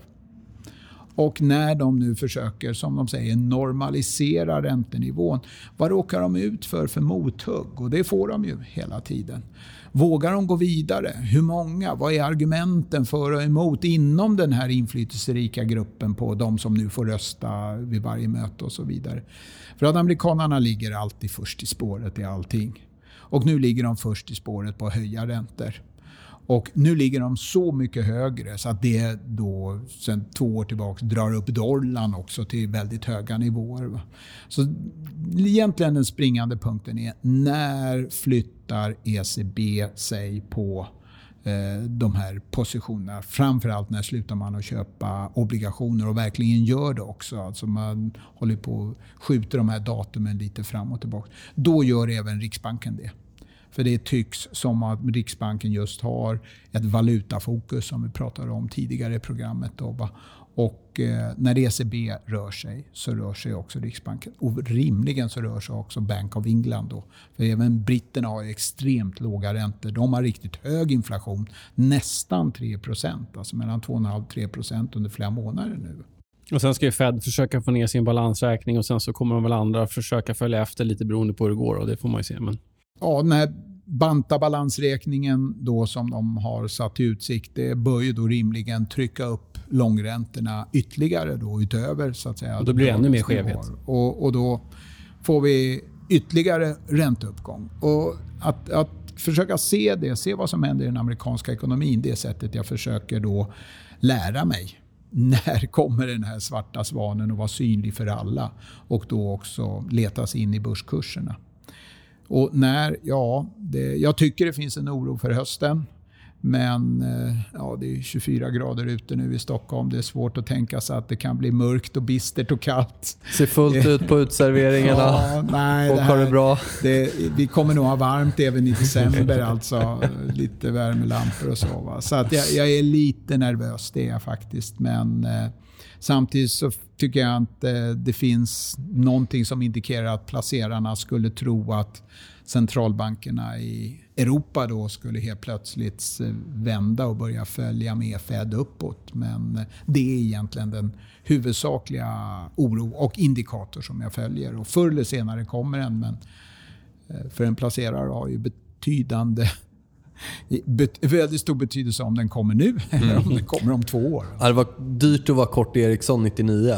Och när de nu försöker, som de säger, normalisera räntenivån, vad råkar de ut för för mothugg? Och det får de ju hela tiden. Vågar de gå vidare? Hur många? Vad är argumenten för och emot inom den här inflytelserika gruppen på de som nu får rösta vid varje möte och så vidare? För att amerikanerna ligger alltid först i spåret i allting. Och nu ligger de först i spåret på att höja räntor. Och nu ligger de så mycket högre så att det då sen två år tillbaka drar upp dollarn också till väldigt höga nivåer. Så egentligen den springande punkten är när flyttar ECB sig på eh, de här positionerna. Framförallt när slutar man att köpa obligationer och verkligen gör det också. Alltså man håller på att skjuta de här datumen lite fram och tillbaka. Då gör även Riksbanken det. För det tycks som att Riksbanken just har ett valutafokus som vi pratade om tidigare i programmet. Då, och eh, när ECB rör sig så rör sig också Riksbanken. Och rimligen så rör sig också Bank of England. Då. För även britterna har extremt låga räntor. De har riktigt hög inflation. Nästan 3% Alltså mellan 2,5-3% under flera månader nu. Och Sen ska ju Fed försöka få ner sin balansräkning och sen så kommer de väl andra försöka följa efter lite beroende på hur det går. Och det får man ju se. Men ja, den här banta balansräkningen då som de har satt i utsikt, det bör ju då rimligen trycka upp långräntorna ytterligare då utöver så att säga. Och då blir det ännu mer skevhet. Och, och då får vi ytterligare ränteuppgång. Och att, att försöka se det, se vad som händer i den amerikanska ekonomin, det är sättet jag försöker då lära mig. När kommer den här svarta svanen att vara synlig för alla? Och då också letas in i börskurserna. Och när? Ja, det, jag tycker det finns en oro för hösten. Men eh, ja, det är 24 grader ute nu i Stockholm. Det är svårt att tänka sig att det kan bli mörkt och bistert och kallt. Ser fullt ut på utserveringarna. Ja, nej, Folk har det bra. Det, vi kommer nog ha varmt även i december. alltså Lite värmelampor och så. Va? Så att jag, jag, är lite nervös, det är jag faktiskt. Men eh, samtidigt så tycker jag inte eh, det finns någonting som indikerar att placerarna skulle tro att centralbankerna i Europa då skulle helt plötsligt eh, vända och börja följa med Fed uppåt. Men eh, det är egentligen den huvudsakliga oro och indikator som jag följer. Och förr eller senare kommer den, men för en placerare har ju betydande väldigt stor betydelse om den kommer nu eller om mm. den kommer om två år. Det var dyrt att vara kort Ericsson 99.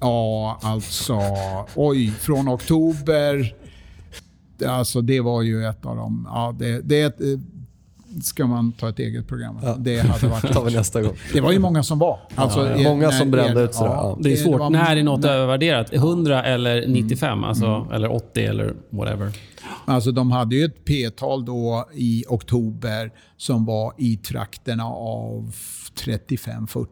Ja, alltså... Oj, från oktober... Alltså det var ju ett av de... Ja, det, det ska man ta ett eget program. Ja. Det hade varit... tar vi nästa gång. Det var ju många som var. Alltså, ja, ja. Många som brände ut sådär. Ja, det är svårt. Det var, när är något när, övervärderat? 100 eller 95? Mm. Alltså, mm. Eller 80 eller whatever. Alltså de hade ju ett P-tal då i oktober som var i trakterna av 35-40.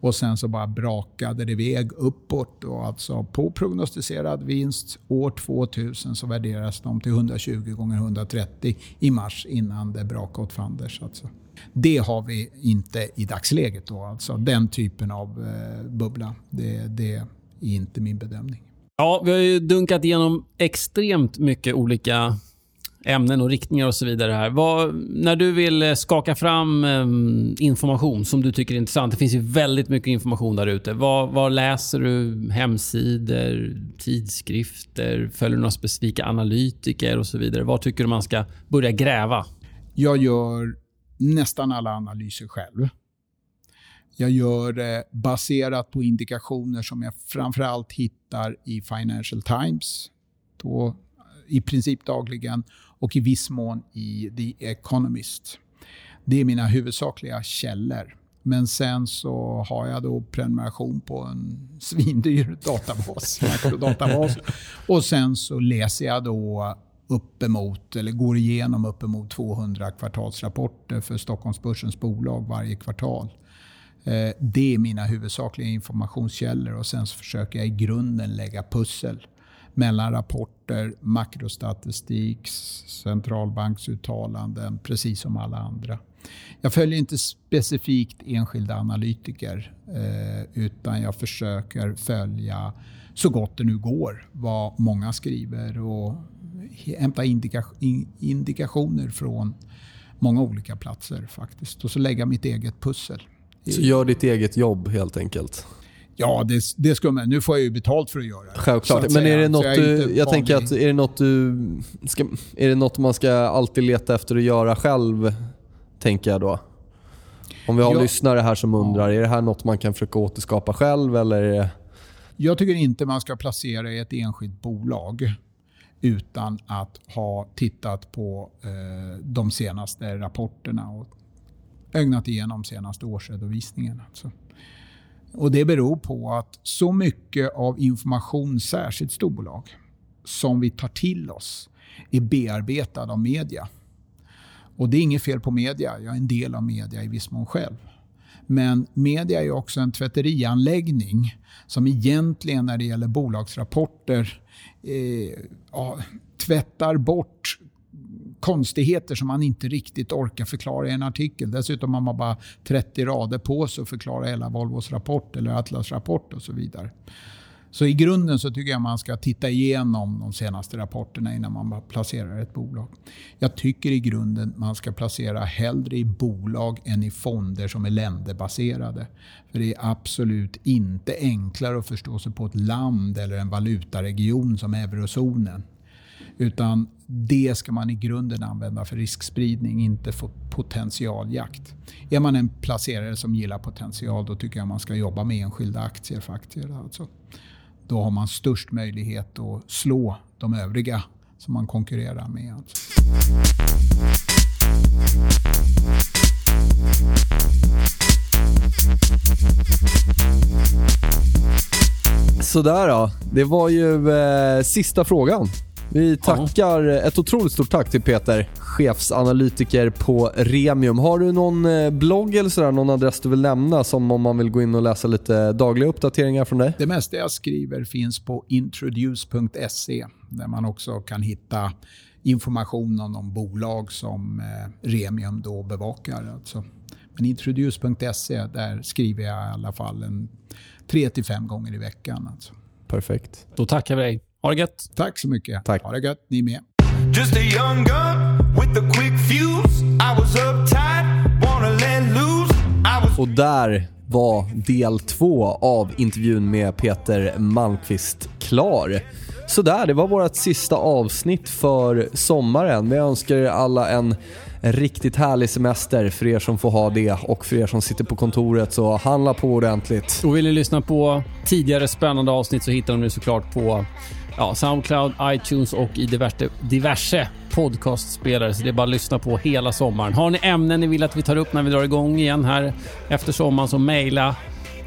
Och sen så bara brakade det iväg uppåt. Och alltså på prognostiserad vinst år 2000 så värderas de till 120 gånger 130 i mars innan det brakade åt fanders. Alltså. Det har vi inte i dagsläget. Då, alltså. Den typen av eh, bubbla. Det, det är inte min bedömning. Ja, vi har ju dunkat igenom extremt mycket olika ämnen och riktningar och så vidare. här. Vad, när du vill eh, skaka fram ehm, information som du tycker är intressant. Det finns ju väldigt mycket information där ute. Vad, vad läser du? Hemsidor, tidskrifter? Följer du några specifika analytiker och så vidare? Vad tycker du man ska börja gräva? Jag gör nästan alla analyser själv. Jag gör det baserat på indikationer som jag framförallt hittar i Financial Times. Då, I princip dagligen och i viss mån i The Economist. Det är mina huvudsakliga källor. Men sen så har jag då prenumeration på en svindyr databas, makrodatabas. Och sen så läser jag då uppemot, eller går igenom uppemot 200 kvartalsrapporter för Stockholmsbörsens bolag varje kvartal. Eh, det är mina huvudsakliga informationskällor och sen så försöker jag i grunden lägga pussel mellan rapporter, makrostatistik, centralbanksuttalanden, precis som alla andra. Jag följer inte specifikt enskilda analytiker eh, utan jag försöker följa så gott det nu går vad många skriver och hämta indika indikationer från många olika platser faktiskt. Och så lägga mitt eget pussel. Så gör ditt eget jobb helt enkelt. Ja, det, det ska man. Nu får jag ju betalt för att göra det. Självklart. Men är det något jag du... Jag tänker att är det något du... Ska, är det något man ska alltid leta efter att göra själv, tänker jag då? Om vi har ja. lyssnare här som undrar, är det här något man kan försöka återskapa själv eller? Jag tycker inte man ska placera i ett enskilt bolag utan att ha tittat på eh, de senaste rapporterna och ögnat igenom senaste årsredovisningen. Alltså. Och Det beror på att så mycket av information, särskilt storbolag, som vi tar till oss är bearbetad av media. Och Det är inget fel på media. Jag är en del av media i viss mån själv. Men media är också en tvätterianläggning som egentligen när det gäller bolagsrapporter eh, ja, tvättar bort konstigheter som man inte riktigt orkar förklara i en artikel. Dessutom har man bara 30 rader på sig att förklara hela Volvos rapport eller Atlas rapport och så vidare. Så i grunden så tycker jag man ska titta igenom de senaste rapporterna innan man placerar ett bolag. Jag tycker i grunden man ska placera hellre i bolag än i fonder som är länderbaserade. För det är absolut inte enklare att förstå sig på ett land eller en valutaregion som eurozonen. Utan det ska man i grunden använda för riskspridning, inte för potentialjakt. Är man en placerare som gillar potential, då tycker jag man ska jobba med enskilda aktier för aktier. Alltså. Då har man störst möjlighet att slå de övriga som man konkurrerar med. Alltså. Sådär då. Det var ju eh, sista frågan. Vi tackar, ja. ett otroligt stort tack till Peter, chefsanalytiker på Remium. Har du någon eh, blogg eller sådär, någon adress du vill nämna som om man vill gå in och läsa lite dagliga uppdateringar från dig? Det mesta jag skriver finns på introduce.se där man också kan hitta information om de bolag som eh, Remium då bevakar. Alltså. Men introduce.se, där skriver jag i alla fall en tre till fem gånger i veckan. Alltså. Perfekt. Då tackar vi dig. Ha det gött. Tack så mycket. Tack. Ha det gött, ni med. Just a young gun with a quick fuse I was uptight, wanna let loose was... Och där var del två av intervjun med Peter Malmqvist klar. Så där, det var vårt sista avsnitt för sommaren. Vi önskar er alla en en riktigt härlig semester för er som får ha det och för er som sitter på kontoret så handla på ordentligt. Och vill ni lyssna på tidigare spännande avsnitt så hittar ni såklart på ja, Soundcloud, iTunes och i diverse, diverse podcastspelare. Så det är bara att lyssna på hela sommaren. Har ni ämnen ni vill att vi tar upp när vi drar igång igen här efter sommaren så mejla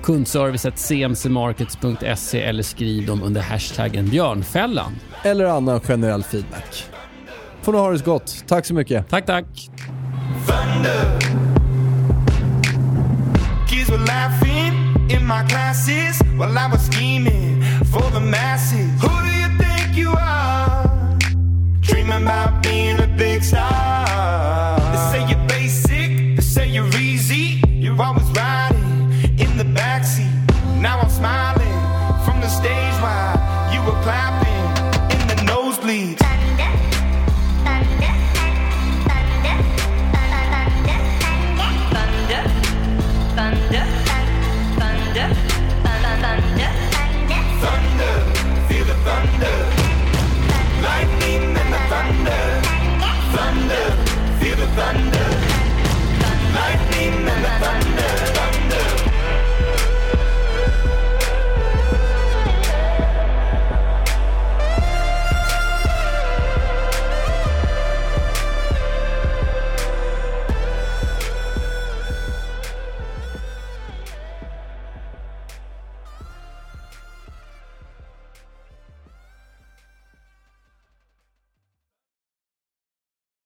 kundservicet cmcmarkets.se eller skriv dem under hashtaggen björnfällan. Eller annan generell feedback. Får ni ha det så gott. Tack så mycket. Tack, tack. Thunder. Kids were laughing in my classes while I was scheming for the masses. Are? Dreaming about being a big star.